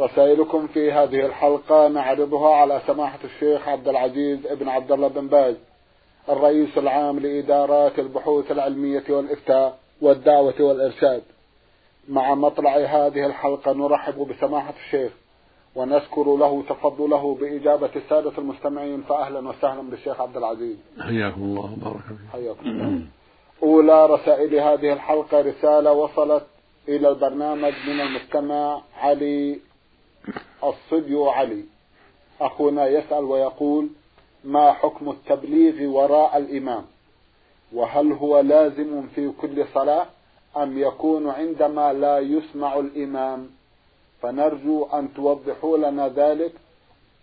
رسائلكم في هذه الحلقة نعرضها على سماحة الشيخ عبد العزيز ابن عبد الله بن باز الرئيس العام لإدارات البحوث العلمية والإفتاء والدعوة والإرشاد. مع مطلع هذه الحلقة نرحب بسماحة الشيخ ونذكر له تفضله بإجابة السادة المستمعين فأهلا وسهلا بالشيخ عبد العزيز. حياكم الله وبارك فيك حياكم الله. أولى رسائل هذه الحلقة رسالة وصلت إلى البرنامج من المستمع علي الصبي علي أخونا يسأل ويقول ما حكم التبليغ وراء الإمام؟ وهل هو لازم في كل صلاة أم يكون عندما لا يسمع الإمام؟ فنرجو أن توضحوا لنا ذلك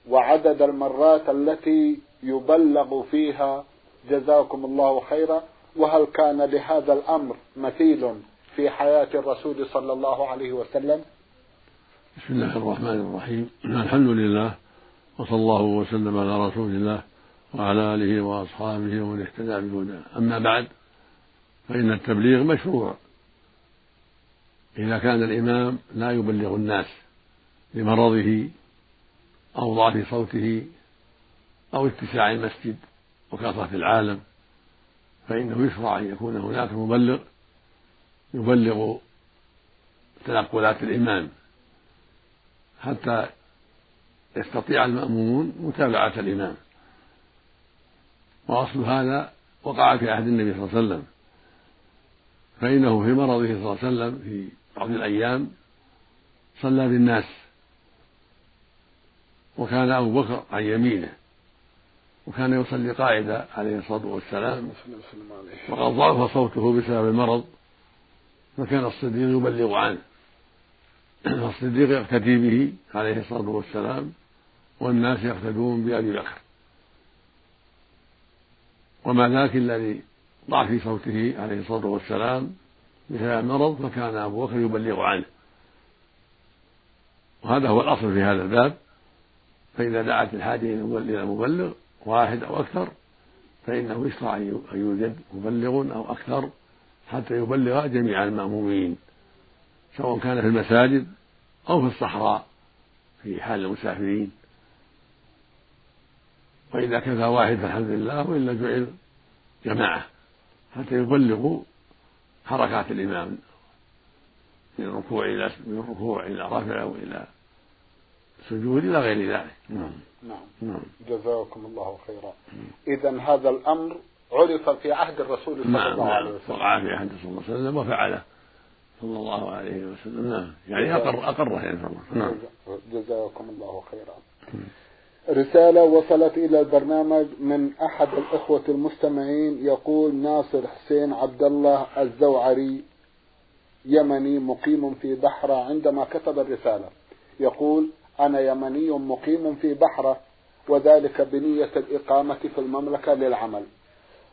وعدد المرات التي يبلغ فيها. جزاكم الله خيرا. وهل كان لهذا الأمر مثيل في حياة الرسول صلى الله عليه وسلم؟ بسم الله الرحمن الرحيم. الحمد لله وصلى الله وسلم على رسول الله وعلى آله وأصحابه ومن اهتدى بهداه. أما بعد فإن التبليغ مشروع. إذا كان الإمام لا يبلغ الناس لمرضه أو ضعف صوته أو اتساع المسجد وكثرة العالم فإنه يشرع أن يكون هناك مبلغ يبلغ تنقلات الإمام. حتى يستطيع المأمومون متابعة الإمام. وأصل هذا وقع في عهد النبي صلى الله عليه وسلم. فإنه في مرضه صلى الله عليه وسلم في بعض الأيام صلى بالناس. وكان أبو بكر عن يمينه. وكان يصلي قاعدة عليه الصلاة والسلام. وقد ضعف صوته بسبب المرض. فكان الصديق يبلغ عنه. الصديق يقتدي به عليه الصلاة والسلام والناس يقتدون بأبي بكر. وما ذاك الذي ضعف صوته عليه الصلاة والسلام بسبب المرض فكان أبو بكر يبلغ عنه. وهذا هو الأصل في هذا الباب. فإذا دعت الحاجة إلى مبلغ واحد أو أكثر فإنه يشرع أن يوجد مبلغ أو أكثر حتى يبلغ جميع المأمومين. سواء كان في المساجد أو في الصحراء في حال المسافرين. وإذا كفى واحد فالحمد لله وإلا جعل جماعة حتى يبلغوا حركات الإمام من الركوع إلى من الركوع إلى رفع وإلى سجود إلى غير ذلك. نعم. نعم, نعم. جزاكم الله خيرا. إذا هذا الأمر عرف في عهد الرسول صلى نعم الله عليه وسلم. وقع في عهد صلى الله عليه وسلم وفعله. صلى الله عليه وسلم. نعم. يعني أقر أقره يعني نعم. جزاكم الله خيرا. رسالة وصلت إلى البرنامج من أحد الإخوة المستمعين. يقول ناصر حسين عبد الله الزوعري يمني مقيم في بحرة عندما كتب الرسالة. يقول أنا يمني مقيم في بحرة وذلك بنية الإقامة في المملكة للعمل.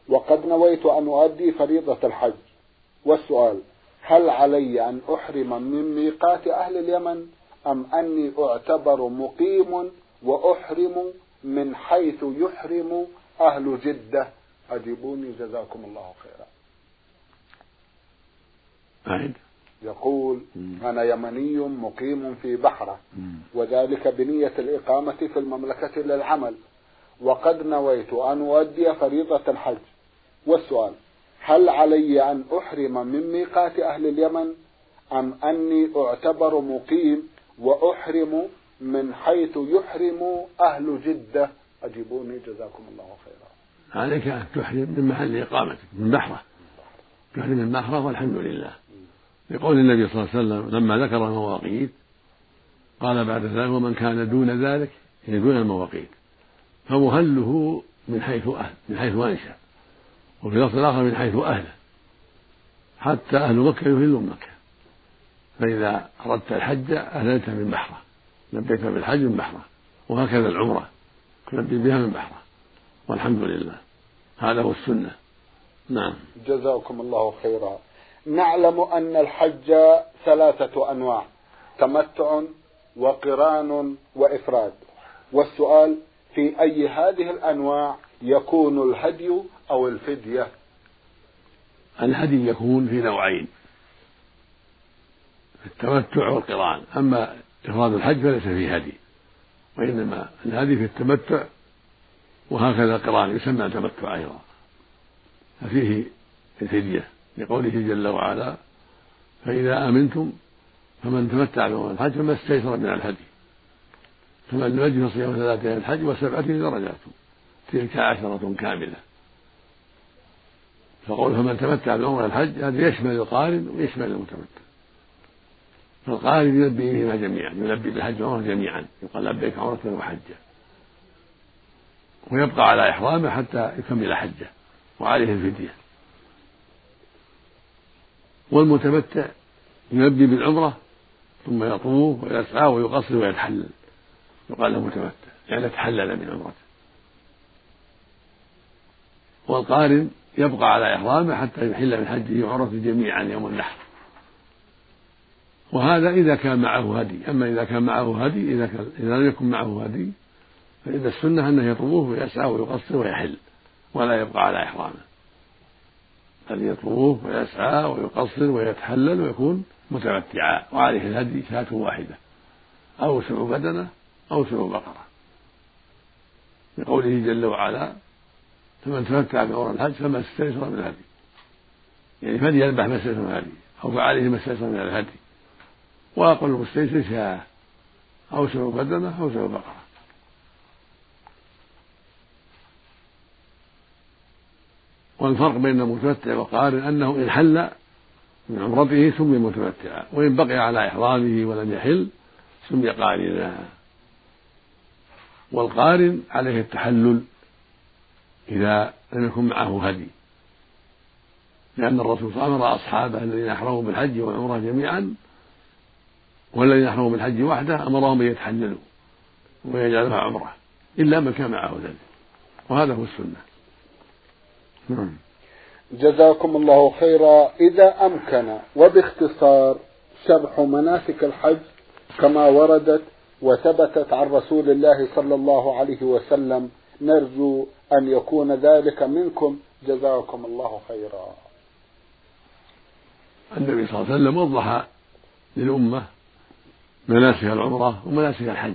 وقد نويت أن أؤدي فريضة الحج. والسؤال هل علي أن أحرم من ميقات أهل اليمن؟ أم أني أعتبر مقيم وأحرم من حيث يحرم أهل جدة؟ أجيبوني جزاكم الله خيرا. أعد يقول أنا يمني مقيم في بحرة. وذلك بنية الإقامة في المملكة للعمل. وقد نويت أن أؤدي فريضة الحج. والسؤال هل علي أن أحرم من ميقات أهل اليمن؟ أم أني أعتبر مقيم وأحرم من حيث يحرم أهل جدة؟ أجيبوني جزاكم الله خيرا. عليك أن تحرم من محل إقامتك من بحرة. تحرم من بحرة والحمد لله. لقول النبي صلى الله عليه وسلم لما ذكر المواقيت قال بعد ذلك ومن كان دون ذلك يعني دون المواقيت. فمهله من حيث أهل من حيث أنشأ وفي لفظ الآخر من حيث أهله. حتى أهل مكة يهلون مكة. فإذا أردت الحج أهللت من بحرة. لبيت بالحج من بحرة. وهكذا العمرة. يلبي بها من بحرة. والحمد لله. هذا هو السنة. نعم. جزاكم الله خيرا. نعلم أن الحج ثلاثة أنواع. تمتع وقران وإفراد. والسؤال في أي هذه الأنواع يكون الهدي أو الفدية. الهدي يكون في نوعين. التمتع والقران. أما إفراد الحج فليس فيه هدي وإنما الهدي في التمتع وهكذا القران يسمى تمتع أيضا. ففيه الفدية لقوله جل وعلا فإذا آمنتم فمن تمتع بيوم الحج فما استيسر من الهدي. فمن يجد فصيام ثلاثة الحج وسبعة درجات تلك عشرة كاملة. فقول فمن تمتع بعمر الحج هذا يشمل القارن ويشمل المتمتع. فالقارن يلبي بهما جميعا يلبي بالحج والعمرة جميعا. يقال لبيك عمرة وحجة. ويبقى على إحرامه حتى يكمل حجه وعليه الفدية. والمتمتع يلبي بالعمرة ثم يطوف ويسعى ويقصر ويتحلل. يقال له متمتع يعني تحلل من عمرته. والقارن يبقى على إحرامه حتى يحل من حجه وعمرته جميعا يوم النحر. وهذا إذا كان معه هدي. أما إذا كان معه هدي إذا, كان إذا لم يكن معه هدي فإن السنة أنه يطوف ويسعى ويقصر ويحل ولا يبقى على إحرامه. بل يطوف ويسعى ويقصر ويتحلل ويكون متمتعا. وعليه الهدي شاة واحدة. أو سبع بدنة أو سبع بقرة. لقوله جل وعلا فمن تمتع بعمر الحج فما استيسر من الهدي. يعني فليذبح ما استيسر من الهدي؟ أو فعليه ما استيسر من الهدي. وأقل المستيسر شاة. أو سبع بدنة أو سبع بقرة. والفرق بين المتمتع والقارن أنه إن حل من عمرته سمي متمتعا. وإن بقي على إحرامه ولم يحل سمي قارنا. والقارن عليه التحلل. إذا لم يكن معه هدي. لأن الرسول أمر أصحابه الذين أحرموا بالحج والعمرة جميعا والذين أحرموا بالحج وحده أمرهم أن يتحللوا ويجعلها عمرة إلا من كان معه ذلك وهذا هو السنة. نعم. جزاكم الله خيرا. إذا أمكن وباختصار شرح مناسك الحج كما وردت وثبتت عن رسول الله صلى الله عليه وسلم نرجو أن يكون ذلك منكم. جزاكم الله خيرا. النبي صلى الله عليه وسلم وضح للأمة مناسك العمرة ومناسك الحج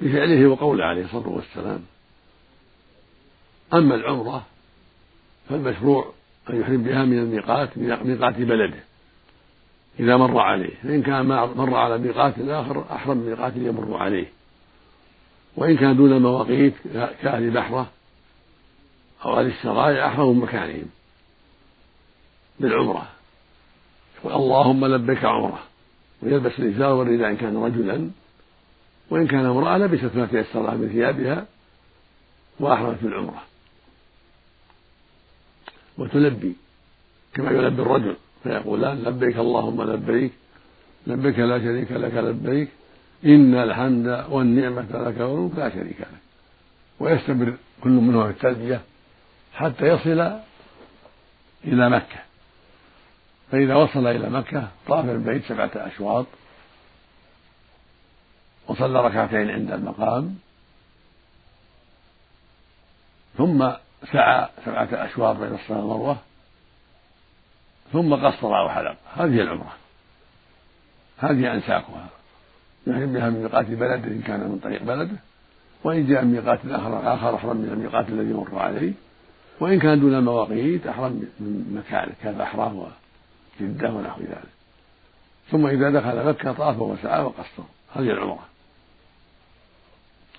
بفعله وقوله عليه الصلاة والسلام. أما العمرة فالمشروع أن يحرم بها من الميقات ميقات بلده إذا مر عليه. فإن كان مر على ميقات آخر أحرم ميقات يمر عليه. وإن كان دون المواقيت كأهل بحرة أو أهل السرايا أحرموا من مكانهم بالعمرة. يقول اللهم لبيك عمرة ويلبس الإزار والرداء إن كان رجلا وإن كان امرأة لبست ما تيسر لها من ثيابها وأحرمت بالعمرة. وتلبي كما يلبي الرجل فيقولان لبيك اللهم لبيك لبيك لا شريك لك لبيك. إن الحمد والنعمة لك والملك لا شريك لك ويستمر كل منهما في التلبية حتى يصل إلى مكة. فإذا وصل إلى مكة طاف البيت سبعة أشواط وصلى ركعتين عند المقام. ثم سعى سبعة أشواط بين الصفا والمروة. ثم قصر أو حلق هذه العمرة. هذه أنساكها يحرم بها من ميقات بلده إن كان من طريق بلده وإن جاء ميقات آخر آخر أحرم من الميقات الذي مر عليه وإن كان دون المواقيت أحرم من مكانه كالبحرة وجدة ونحو ذلك. ثم إذا دخل مكة طاف وسعى وقصر هذه العمرة.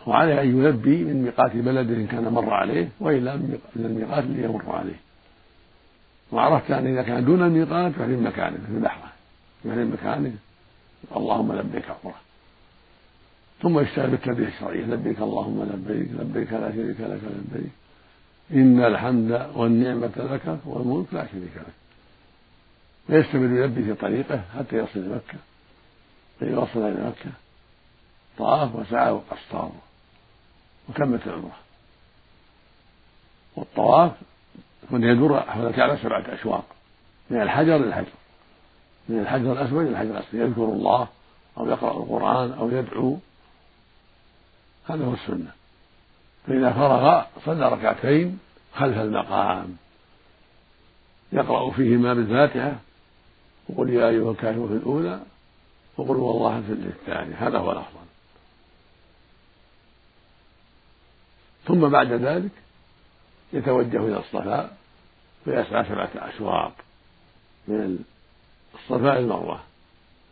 وعليه أن يلبي من ميقات بلده إن كان مر عليه وإلا من الميقات الذي يمر عليه. وعرفت أن إذا كان دون الميقات ففي مكانه في البحرة في مكانه اللهم لبيك عمرة. ثم يشتغل بالتلبية الشرعية لبيك اللهم لبيك لبيك لا شريك لك لبيك. إن الحمد والنعمة لك والملك لا شريك لك. ويستمر يلبي في طريقه حتى يصل إلى مكة. فإذا وصل إلى مكة. طاف وسعى وقصر وكملت العمرة. والطواف يكون يدور حول الكعبة سبعة أشواط من الحجر للحجر من الحجر الأسود إلى الحجر الأسود. يذكر الله أو يقرأ القرآن أو يدعو هذا هو السنة. فإذا فرغ صلى ركعتين خلف المقام. يقرأ فيهما بالفاتحة وقل يا أيها الكافرون في الأولى وقل هو الله في الثانية. هذا هو الأفضل. ثم بعد ذلك يتوجه إلى الصفاء ويسعى سبعة أشواط. من الصفاء إلى المروة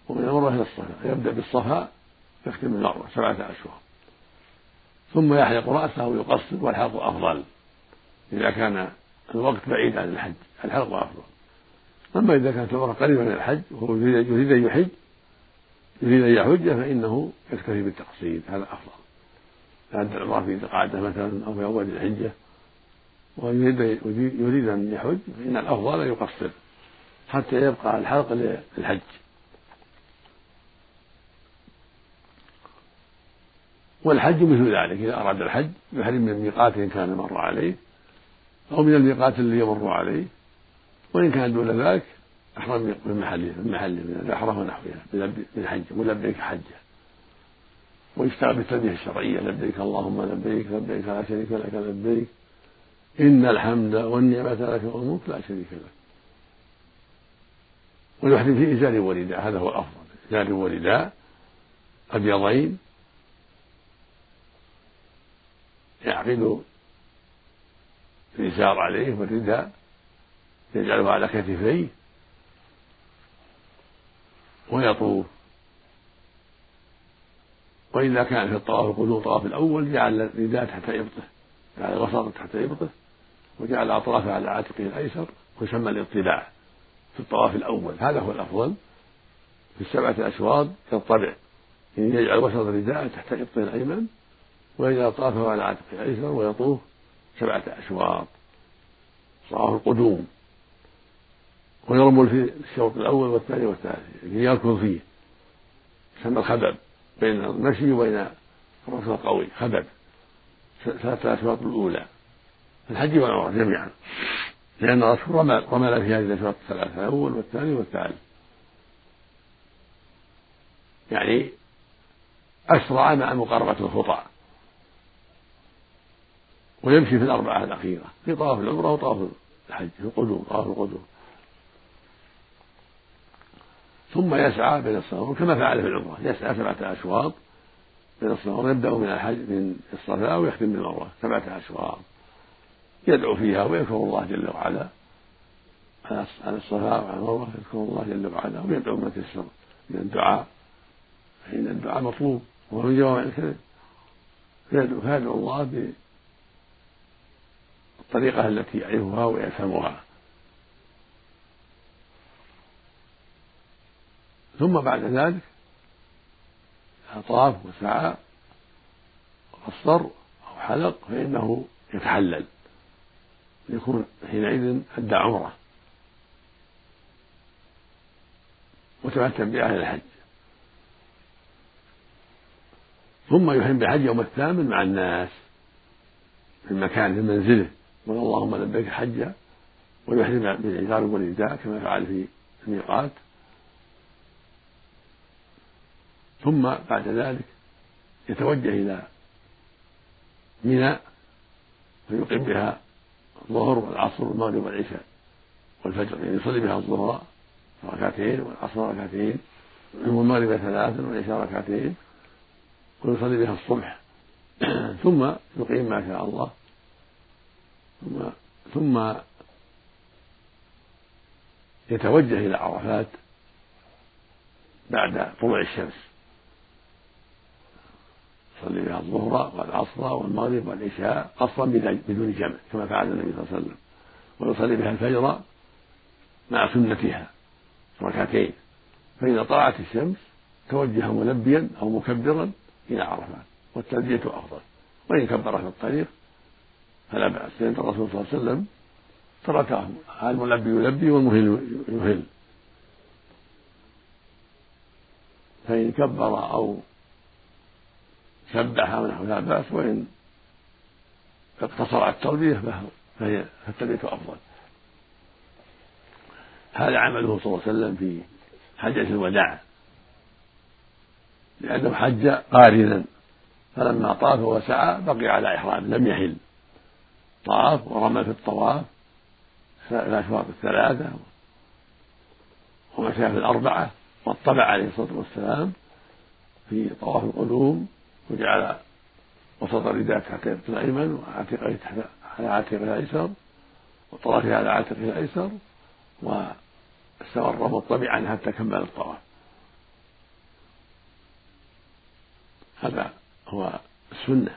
ومن المروة إلى الصفاء يبدأ بالصفاء يختم المروة سبعة أشواط. ثم يحلق رأسه ويقصر والحلق أفضل. إذا كان الوقت بعيد عن الحج الحلق أفضل. أما إذا كانت العمرة قريبة من الحج وهو يريد أن يحج يريد أن يحج فإنه يكتفي بالتقصير. هذا أفضل. بعد العمرة في قعدة مثلا أو في أول الحجة. ويريد يريد أن يحج فإن الأفضل أن يقصر حتى يبقى الحلق للحج. والحج مثل ذلك. إذا أراد الحج يحرم من ميقات إن كان مر عليه أو من الميقات اللي يمر عليه. وإن كان دون ذلك أحرم من محله من محله من البحرة ونحوها من حج. ولبيك حجة. ويشتغل بالتلبية الشرعية. لبيك اللهم لبيك لبيك لا شريك لك لبيك. إن الحمد والنعمة لك والملك لا شريك لك. ويحرم في إزار ورداء هذا هو الأفضل. إزار ورداء أبيضين يعقد الإزار عليه والرداء يجعله على كتفيه ويطوف. وإذا كان في الطواف القدوم الطواف الأول جعل الرداء تحت إبطه جعل الوسط تحت إبطه وجعل أطرافه على عاتقه الأيسر ويسمى الإطلاع في الطواف الأول. هذا هو الأفضل. في السبعة الأشواط يضطرع يعني يجعل وسط الرداء تحت إبطه الأيمن ويجعل أطرافه على عاتقه الأيسر ويطوف سبعة أشواط. طواف القدوم. ويرمل في الشوط الأول والثاني والثالث يعني يركض فيه. يسمى الخبب بين المشي وبين الركض القوي خبب ثلاثة أشواط الأولى. الحج والعمرة جميعا. لأن الرسول رمل رمل في هذه الأشواط الثلاثة الأول والثاني والثالث. يعني أسرع مع مقاربة الخطى ويمشي في الأربعة الأخيرة في طواف العمرة وطواف الحج في القدوم طواف القدوم. ثم يسعى بين الصفا كما فعل في العمرة يسعى سبعة أشواط بين الصفا يبدأ من الحج من الصفا ويختم بالمروة سبعة أشواط. يدعو فيها ويذكر الله جل وعلا على الصفا وعلى المروة يذكر الله جل وعلا ويدعو ما تيسر من الدعاء. فإن الدعاء مطلوب وهو من جوامع الكلم فيدعو الله بالطريقة التي يعرفها ويفهمها. ثم بعد ذلك طاف وسعى وقصر أو حلق فإنه يتحلل. يكون حينئذ أدى عمرة. وتمتم بأهل الحج. ثم يحرم بحج يوم الثامن مع الناس في المكان في منزله. قل اللهم لبيك حجا ويحرم بالعذار والرداء كما فعل في الميقات. ثم بعد ذلك يتوجه إلى منى فيقيم بها الظهر والعصر والمغرب والعشاء والفجر يعني يصلي بها الظهر ركعتين والعصر ركعتين والمغرب ثلاثا والعشاء ركعتين ويصلي بها الصبح. ثم يقيم ما شاء الله ثم ثم يتوجه إلى عرفات بعد طلوع الشمس. يصلي بها الظهر والعصر والمغرب والعشاء قصرا بدون جمع كما فعل النبي صلى الله عليه وسلم. ويصلي بها الفجر مع سنتها ركعتين. فإذا طلعت الشمس توجه ملبيا أو مكبرا إلى عرفات والتلبية أفضل. وإن كبر في الطريق فلا بأس لأن الرسول صلى الله عليه وسلم تركه. الملبي يلبي والمهل يهل. فإن كبر أو سبح ونحو لا بأس وإن اقتصر على التلبية فهي فالتلبية أفضل. هذا عمله صلى الله عليه وسلم في حجة الوداع. لأنه حج قارنا فلما طاف وسعى بقي على إحرام لم يحل. طاف ورمى في الطواف الأشواط الثلاثة ومشى في الأربعة واطلع عليه الصلاة والسلام في طواف القدوم وجعل وسط الرداء تحت الأيمن وعاتقه على عاتقه الأيسر وطرفه على عاتقه الأيسر واستمر مطبعا حتى كمل الطواف. هذا هو السنة.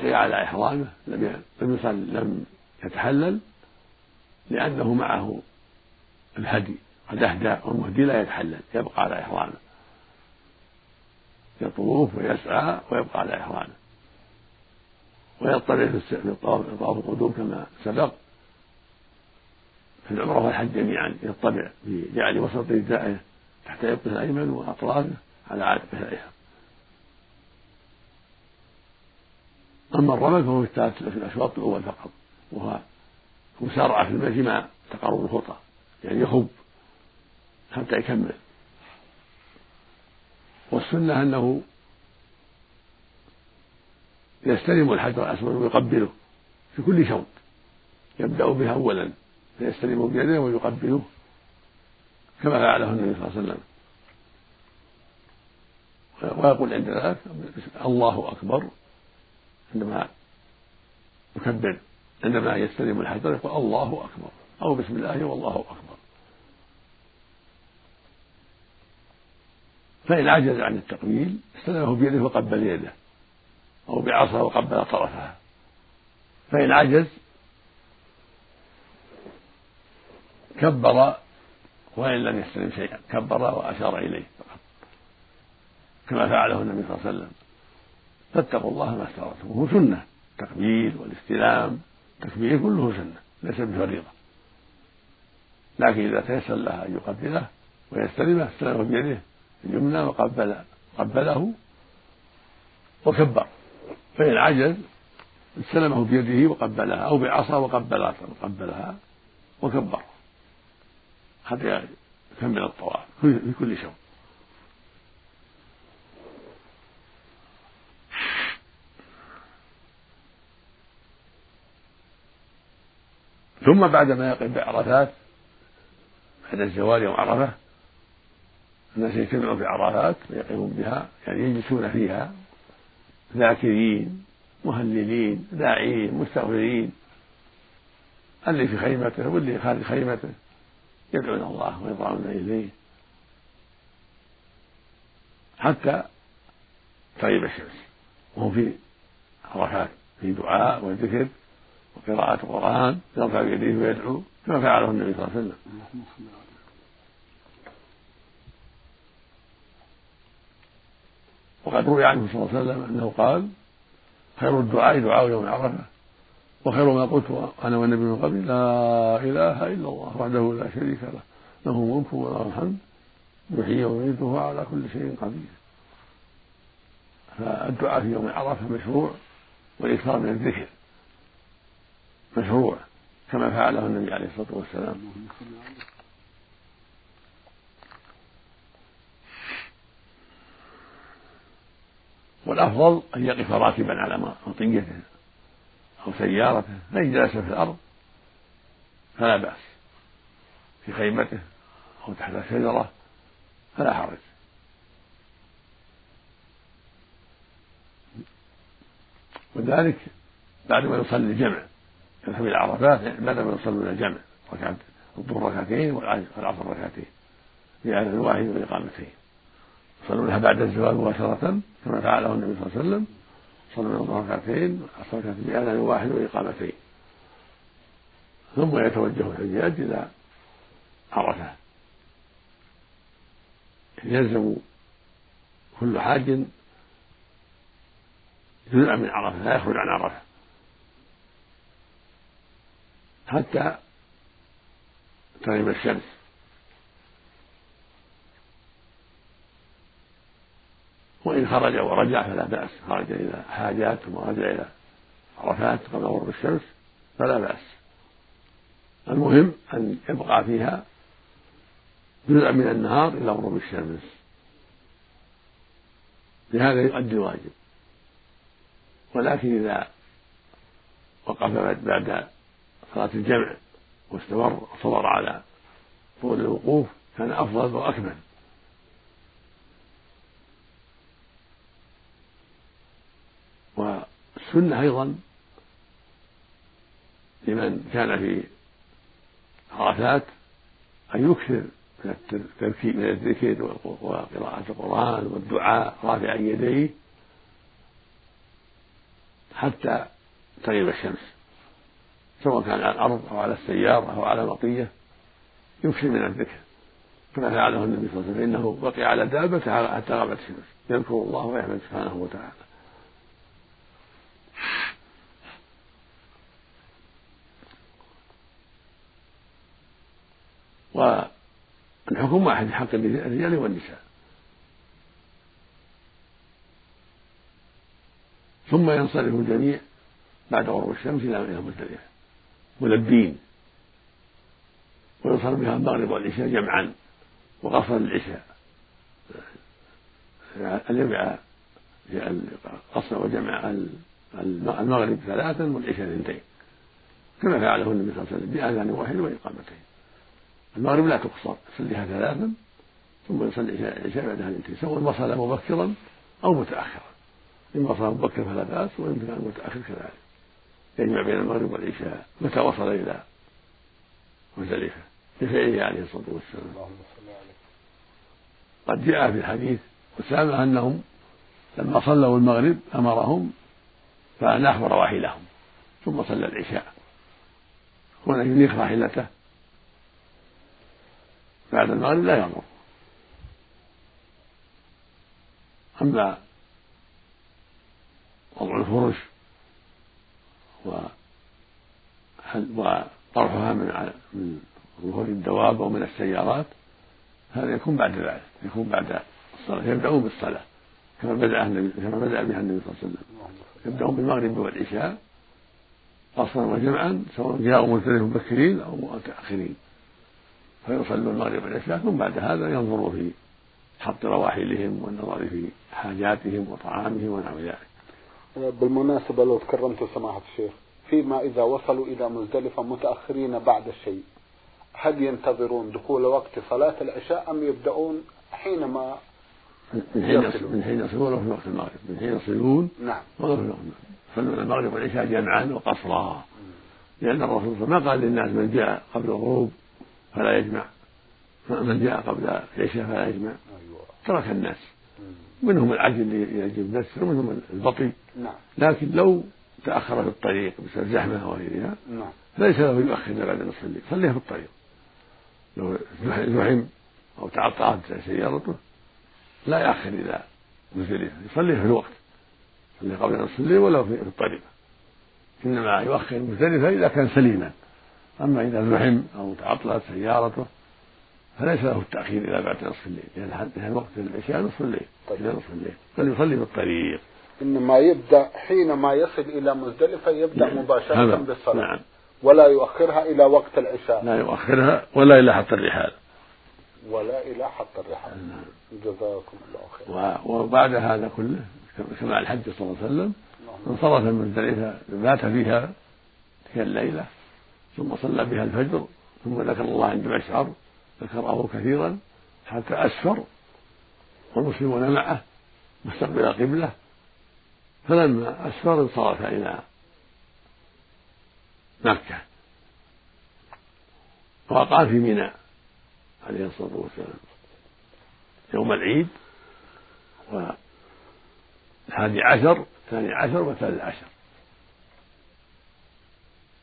وبقي على إحرامه لم لم لم يتحلل لأنه معه الهدي. قد أهدى والمهدي لا يتحلل يبقى على إحرامه. يطوف ويسعى ويبقى على إحرامه. ويطلع في طواف القدوم كما سبق. في العمرة والحج جميعا يطلع بجعل وسط ردائه تحت يده الأيمن وأطرافه على عاتقه الأيسر. أما الرمل فهو في الأشواط الأول فقط وهو مسارعة في المشي مع تقارب الخطى يعني يخب حتى يكمل. والسنة أنه يستلم الحجر الأسود ويقبله في كل شوط يبدأ به أولا فيستلم بيده ويقبله كما فعله النبي صلى الله عليه وسلم. ويقول عند ذلك الله أكبر عندما يكبر عندما يستلم الحجر يقول الله أكبر. أو بسم الله والله أكبر. فإن عجز عن التقبيل استلمه بيده وقبل يده. أو بعصا وقبل طرفها فإن عجز كبر وإن لم يستلم شيئا. كبر وأشار إليه فقط. كما فعله النبي صلى الله عليه وسلم. فاتقوا الله ما استطعتم وهو سنة. التقبيل والاستلام. التكبير كله سنة ليس بفريضة. لكن إذا تيسر له أن يقبله ويستلمه استلمه بيده اليمنى وقبل قبله وكبر. فإن عجز استلمه بيده وقبلها أو بعصا وقبلها وقبلها وكبر. حتى يكمل الطواف في كل شوط ثم بعدما يقف بعرفات بعد الزوال يوم عرفة. الناس يجتمعون في عرفات ويقفون بها يعني يجلسون فيها. ذاكرين مهللين داعين مستغفرين. اللي في خيمته واللي خارج خيمته. يدعون الله ويضعون إليه. حتى تغيب الشمس. وهم في عرفات في دعاء وذكر. وقراءة القرآن يرفع يديه ويدعو كما فعله النبي صلى الله عليه وسلم. وقد روي عنه صلى الله عليه وسلم أنه قال خير الدعاء دعاء يوم عرفة وخير ما قلت أنا والنبي من قبل لا إله إلا الله وحده لا شريك له له الملك وله الحمد يحيي ويميت وهو على كل شيء قدير. فالدعاء في يوم عرفة مشروع والإكثار من الذكر. مشروع كما فعله النبي عليه الصلاة والسلام. والأفضل أن يقف راكبا على مطيته أو سيارته فإن جلس في الأرض فلا بأس. في خيمته أو تحت شجرة فلا حرج. وذلك بعد ما يصلي الجمع. يذهب إلى عرفات بعد ما يصلون الجمع ركعت الظهر ركعتين والعصر ركعتين. في عدد واحد وإقامتين يصلون لها بعد الزواج مباشرة كما فعله النبي صلى الله عليه وسلم. صلى الظهر ركعتين والعصر ركعتين بأذان واحد وإقامتين ثم يتوجه الحجاج إلى عرفة. يلزم كل حاج جزءا من عرفة لا يخرج عن عرفة. حتى تغيب الشمس. وإن خرج ورجع فلا بأس. خرج إلى حاجات ثم رجع إلى عرفات قبل غروب الشمس فلا بأس. المهم أن يبقى فيها جزءا من النهار إلى غروب الشمس. لهذا يؤدي الواجب ولكن إذا وقف بعد صلاة الجمع واستمر وصبر على طول الوقوف كان أفضل وأكمل. والسنة أيضا لمن كان في عرفات أن يكثر من التركيب من الذكر وقراءة القرآن والدعاء رافعا يديه حتى تغيب الشمس. سواء كان على الأرض أو على السيارة أو على مطية يكثر من الذكر. كما فعله النبي صلى الله عليه وسلم. فإنه بقي على دابته حتى غابت الشمس يذكر الله ويحمد سبحانه وتعالى. والحكم واحد في حق الرجال والنساء. ثم ينصرف الجميع بعد غروب الشمس إلى مزدلفة ملبين ويصل بها المغرب والعشاء جمعا وقصر العشاء. الجمع قصر وجمع المغرب ثلاثا والعشاء اثنتين. كما فعله النبي صلى الله عليه وسلم بأذان واحد وإقامتين. المغرب لا تقصر يصليها ثلاثا ثم يصلي العشاء بعدها اثنتين. سواء وصل مبكرا أو متأخرا. إن وصل مبكر فلا بأس وإن كان متأخر كذلك يجمع بين المغرب والعشاء متى وصل إلى مزدلفة بفعله عليه الصلاة والسلام. قد جاء في الحديث أسامة أنهم لما صلوا المغرب أمرهم فأن أخبر رواحلهم ثم صلى العشاء. هنا ينيخ راحلته. بعد المغرب لا يضر. أما وضع الفرش وطرحها من من ظهور الدواب أو من السيارات هذا يكون بعد ذلك يكون بعد الصلاة يبدأون بالصلاة كما بدأ كما بدأ بها النبي صلى الله عليه وسلم. يبدأون بالمغرب والعشاء قصرا وجمعا سواء جاءوا مزدلفة مبكرين أو متأخرين. فيصلوا المغرب والعشاء ثم بعد هذا ينظروا في حط رواحلهم والنظر في حاجاتهم وطعامهم ونحو ذلك. بالمناسبة لو تكرمت سماحة الشيخ فيما إذا وصلوا إلى مزدلفة متأخرين بعد الشيء هل ينتظرون دخول وقت صلاة العشاء أم يبدأون حينما من حين يصلون؟ من حين يصلون في وقت المغرب. من حين يصلون نعم. يصلون المغرب. والعشاء جمعا وقصرا. لأن الرسول صلى الله عليه وسلم ما قال للناس من جاء قبل الغروب فلا يجمع من جاء قبل العشاء فلا يجمع. أيوة. ترك الناس. منهم العجل اللي يجب نفسه ومنهم البطيء نعم. لكن لو تأخر في الطريق بسبب زحمة أو غيرها نعم. ليس له يؤخر بعد نصف الليل صليها في الطريق. لو زحم أو تعطلت سيارته لا يأخر إلى مزدلفة يصليها في الوقت. يصلي قبل نصف الليل ولا في الطريق. إنما يؤخر مزدلفة إذا كان سليما. أما إذا زحم أو تعطلت سيارته فليس له التأخير إلى بعد نصف الليل لأن وقت العشاء نصف الليل طيب. إلى نصف الليل بل يصلي في الطريق إنما يبدأ حينما يصل إلى مزدلفة يبدأ نعم. مباشرة بالصلاة نعم. ولا يؤخرها إلى وقت العشاء لا يؤخرها ولا إلى حط الرحال ولا إلى حط الرحال نعم. جزاكم الله خير وبعد هذا كله كما الحج صلى الله عليه وسلم نعم. انصرف من مزدلفة بات فيها تلك الليلة ثم صلى بها الفجر ثم ذكر الله عند مشعر ذكره كثيرا حتى أسفر والمسلمون معه مستقبل القبلة؟ فلما أسفر انصرف إلى مكة. وأقام في منى عليه الصلاة والسلام يوم العيد والحادي عشر الثاني عشر والثالث عشر.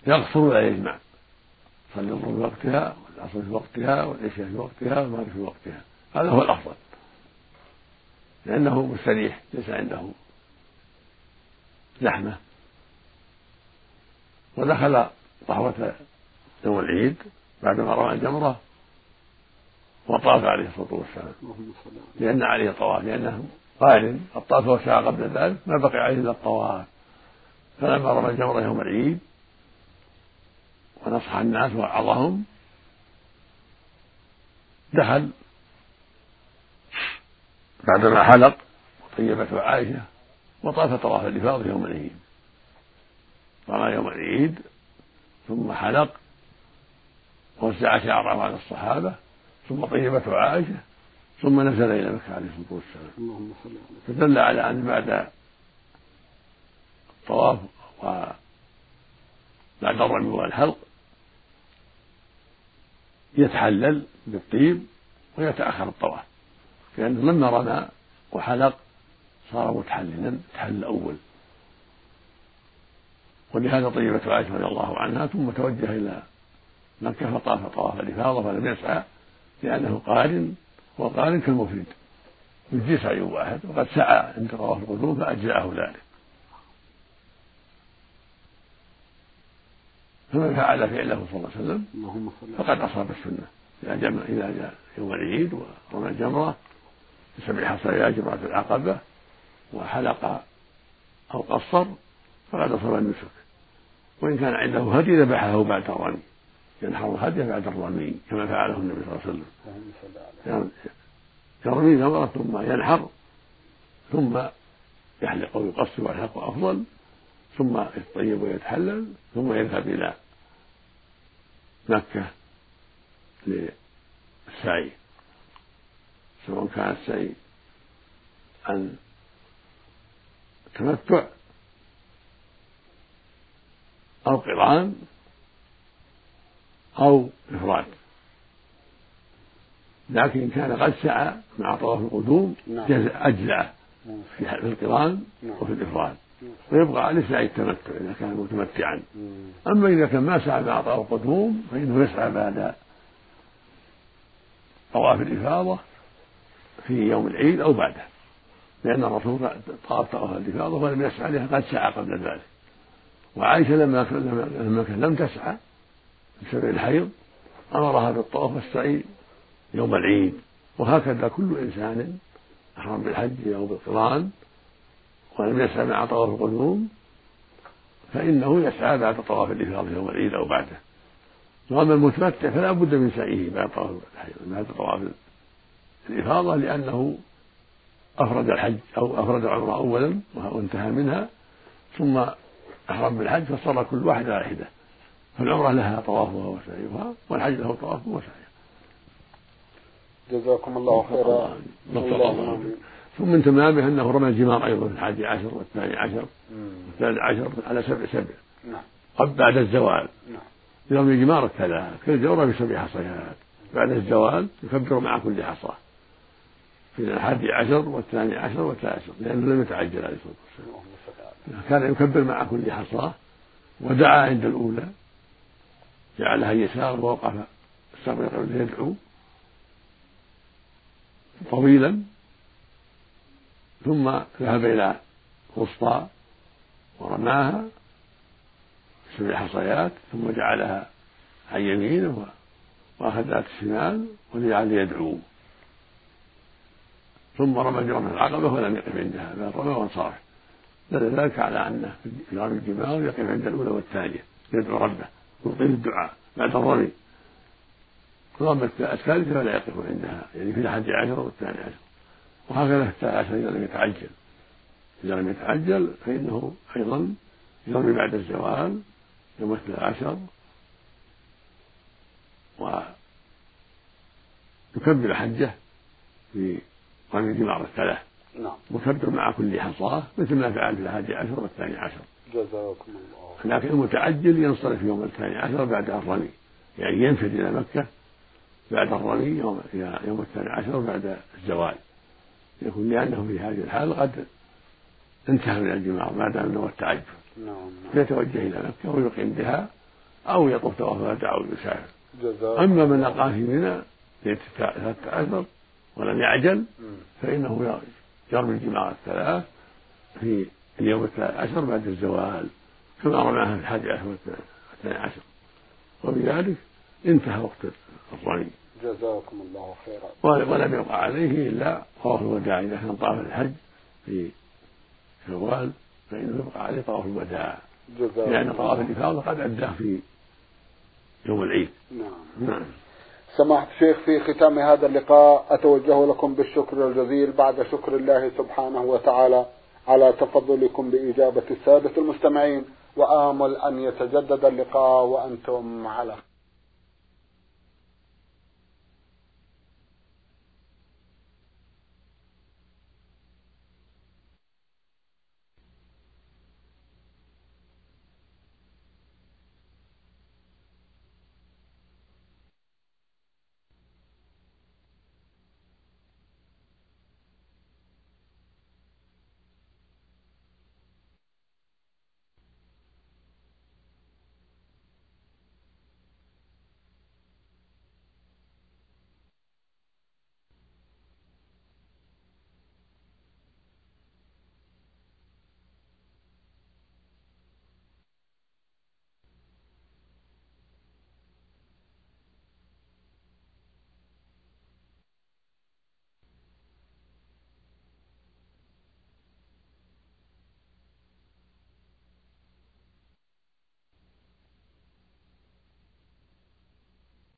يقصر ولا يجمع صلي الظهر في وقتها والعصر في وقتها والعشاء في وقتها والمغرب في وقتها. هذا هو الأفضل. لأنه مستريح ليس عنده زحمة. ودخل صحوة يوم العيد بعدما رمى الجمرة وطاف عليه الصلاة والسلام. لأن عليه طواف لأنه قارن الطاف وسعى قبل ذلك ما بقي عليه إلا الطواف. فلما رمى الجمرة يوم العيد ونصح الناس ووعظهم دخل بعدما حلق وطيبته عائشة وطاف طواف الإفاضة يوم العيد. رمى يوم العيد ثم حلق ووزع شعره على الصحابة ثم طيبته عائشة ثم نزل إلى مكة عليه الصلاة والسلام. فدل على أن بعد الطواف وبعد الرمي والحلق يتحلل بالطيب ويتأخر الطواف. لأنه لما رمى وحلق صار متحللا تحل الأول. ولهذا طيبة عائشة رضي الله عنها ثم توجه إلى مكة فطاف طواف الإفاضة فلم يسعى لأنه قارن والقارن كالمفرد. يجزي سعي واحد وقد سعى عند طواف القدوم فأجزأه ذلك. فمن فعل فعله صلى الله عليه وسلم فقد أصاب السنة. إذا جمع إذا جاء يوم العيد ورمى الجمرة بسبع حصيات جمرة العقبة وحلق أو قصر فقد أصاب النسك. وإن كان عنده هدي ذبحه بعد الرمي. ينحر الهدي بعد الرمي كما فعله النبي صلى الله عليه وسلم. يرمي ثمرة ثم ينحر ثم يحلق ويقصر والحلق أفضل. ثم يطيب ويتحلل ثم يذهب إلى مكة للسعي سواء كان السعي عن تمتع أو قران أو إفراد لكن كان قد سعى مع طواف القدوم نعم. أجزأه نعم. في القران نعم. وفي الإفراد ويبقى عليه سعي التمتع إذا كان متمتعا. أما إذا كان ما سعى مع طواف القدوم فإنه يسعى بعد طواف الإفاضة في يوم العيد أو بعده. لأن الرسول طاف طواف الإفاضة ولم يسعى لها قد سعى قبل ذلك. وعائشة لما لما كان لم تسعى بسبب الحيض أمرها بالطواف والسعي يوم العيد. وهكذا كل إنسان أحرم بالحج أو بالقرآن ولم يسعى مع طواف القدوم فإنه يسعى بعد طواف الإفاضة يوم العيد أو بعده. وأما المتمتع فلا بد من سعيه بعد طواف بعد طواف الإفاضة لأنه أفرد الحج أو أفرد العمرة أولا وانتهى منها ثم أحرم بالحج فصار كل واحد على حدة فالعمرة لها طوافها وسعيها والحج له طوافه وسعيه. جزاكم الله خيرا. ثم من تمامه أنه رمى الجمار أيضا في الحادي عشر والثاني عشر والثالث عشر على سبع سبع. نعم. قبل بعد الزوال. نعم. يرمي الجمار كذا. كل جوره بسبع حصيات. بعد الزوال يكبر مع كل حصاه في الحادي عشر والثاني عشر والثالث عشر. لأنه لم يتعجل عليه الصلاة والسلام. كان يكبر مع كل حصاة ودعا عند الأولى. جعلها يسار ووقف استقبل يدعو طويلا. ثم ذهب إلى وسطى ورماها سبع حصيات ثم جعلها عن يمينه وأخذ ذات الشمال وجعل يدعو. ثم رمى جمرة العقبة ولم يقف عندها بل رمى وانصرف. دل ذلك على أنه في رمي الجمار يقف عند الأولى والثانية يدعو ربه يلقيه الدعاء بعد الرمي. رمى الثالثة فلا يقف عندها يعني في الحادي عشر والثاني عشر. وهكذا في الثالث إذا لم يتعجل. إذا لم يتعجل فإنه أيضا يرمي بعد الزوال يوم الثلاث عشر ويكبر حجه في رمي الجمار الثلاث. نعم. مكبر مع كل حصاة مثل ما فعل في الحادي عشر والثاني عشر. جزاكم الله. لكن المتعجل ينصرف يوم الثاني عشر بعد الرمي. يعني ينفذ إلى مكة بعد الرمي يوم يوم الثاني عشر بعد الزوال. يكون لأنه في هذه الحال قد انتهى من الجمار ما دام له التعجل نعم فيتوجه إلى مكة ويقيم بها أو يطوف طواف الوداع أو يسافر. أما من أقام في منى ليلة الثالث عشر ولم يعجل فإنه يرمي الجمار الثلاث في اليوم الثالث عشر بعد الزوال كما رماها في الحادي عشر والثاني عشر. وبذلك انتهى وقت الرمي. جزاكم الله خيرا. ولم يقع عليه إلا طواف الوداع. إذا كان طاف الحج في شوال فإنه يبقى عليه طواف الوداع. لأن طواف الإفاضة قد أداه في يوم العيد. نعم. نعم. سماحة الشيخ في ختام هذا اللقاء أتوجه لكم بالشكر الجزيل بعد شكر الله سبحانه وتعالى على تفضلكم بإجابة السادة المستمعين وآمل أن يتجدد اللقاء وأنتم على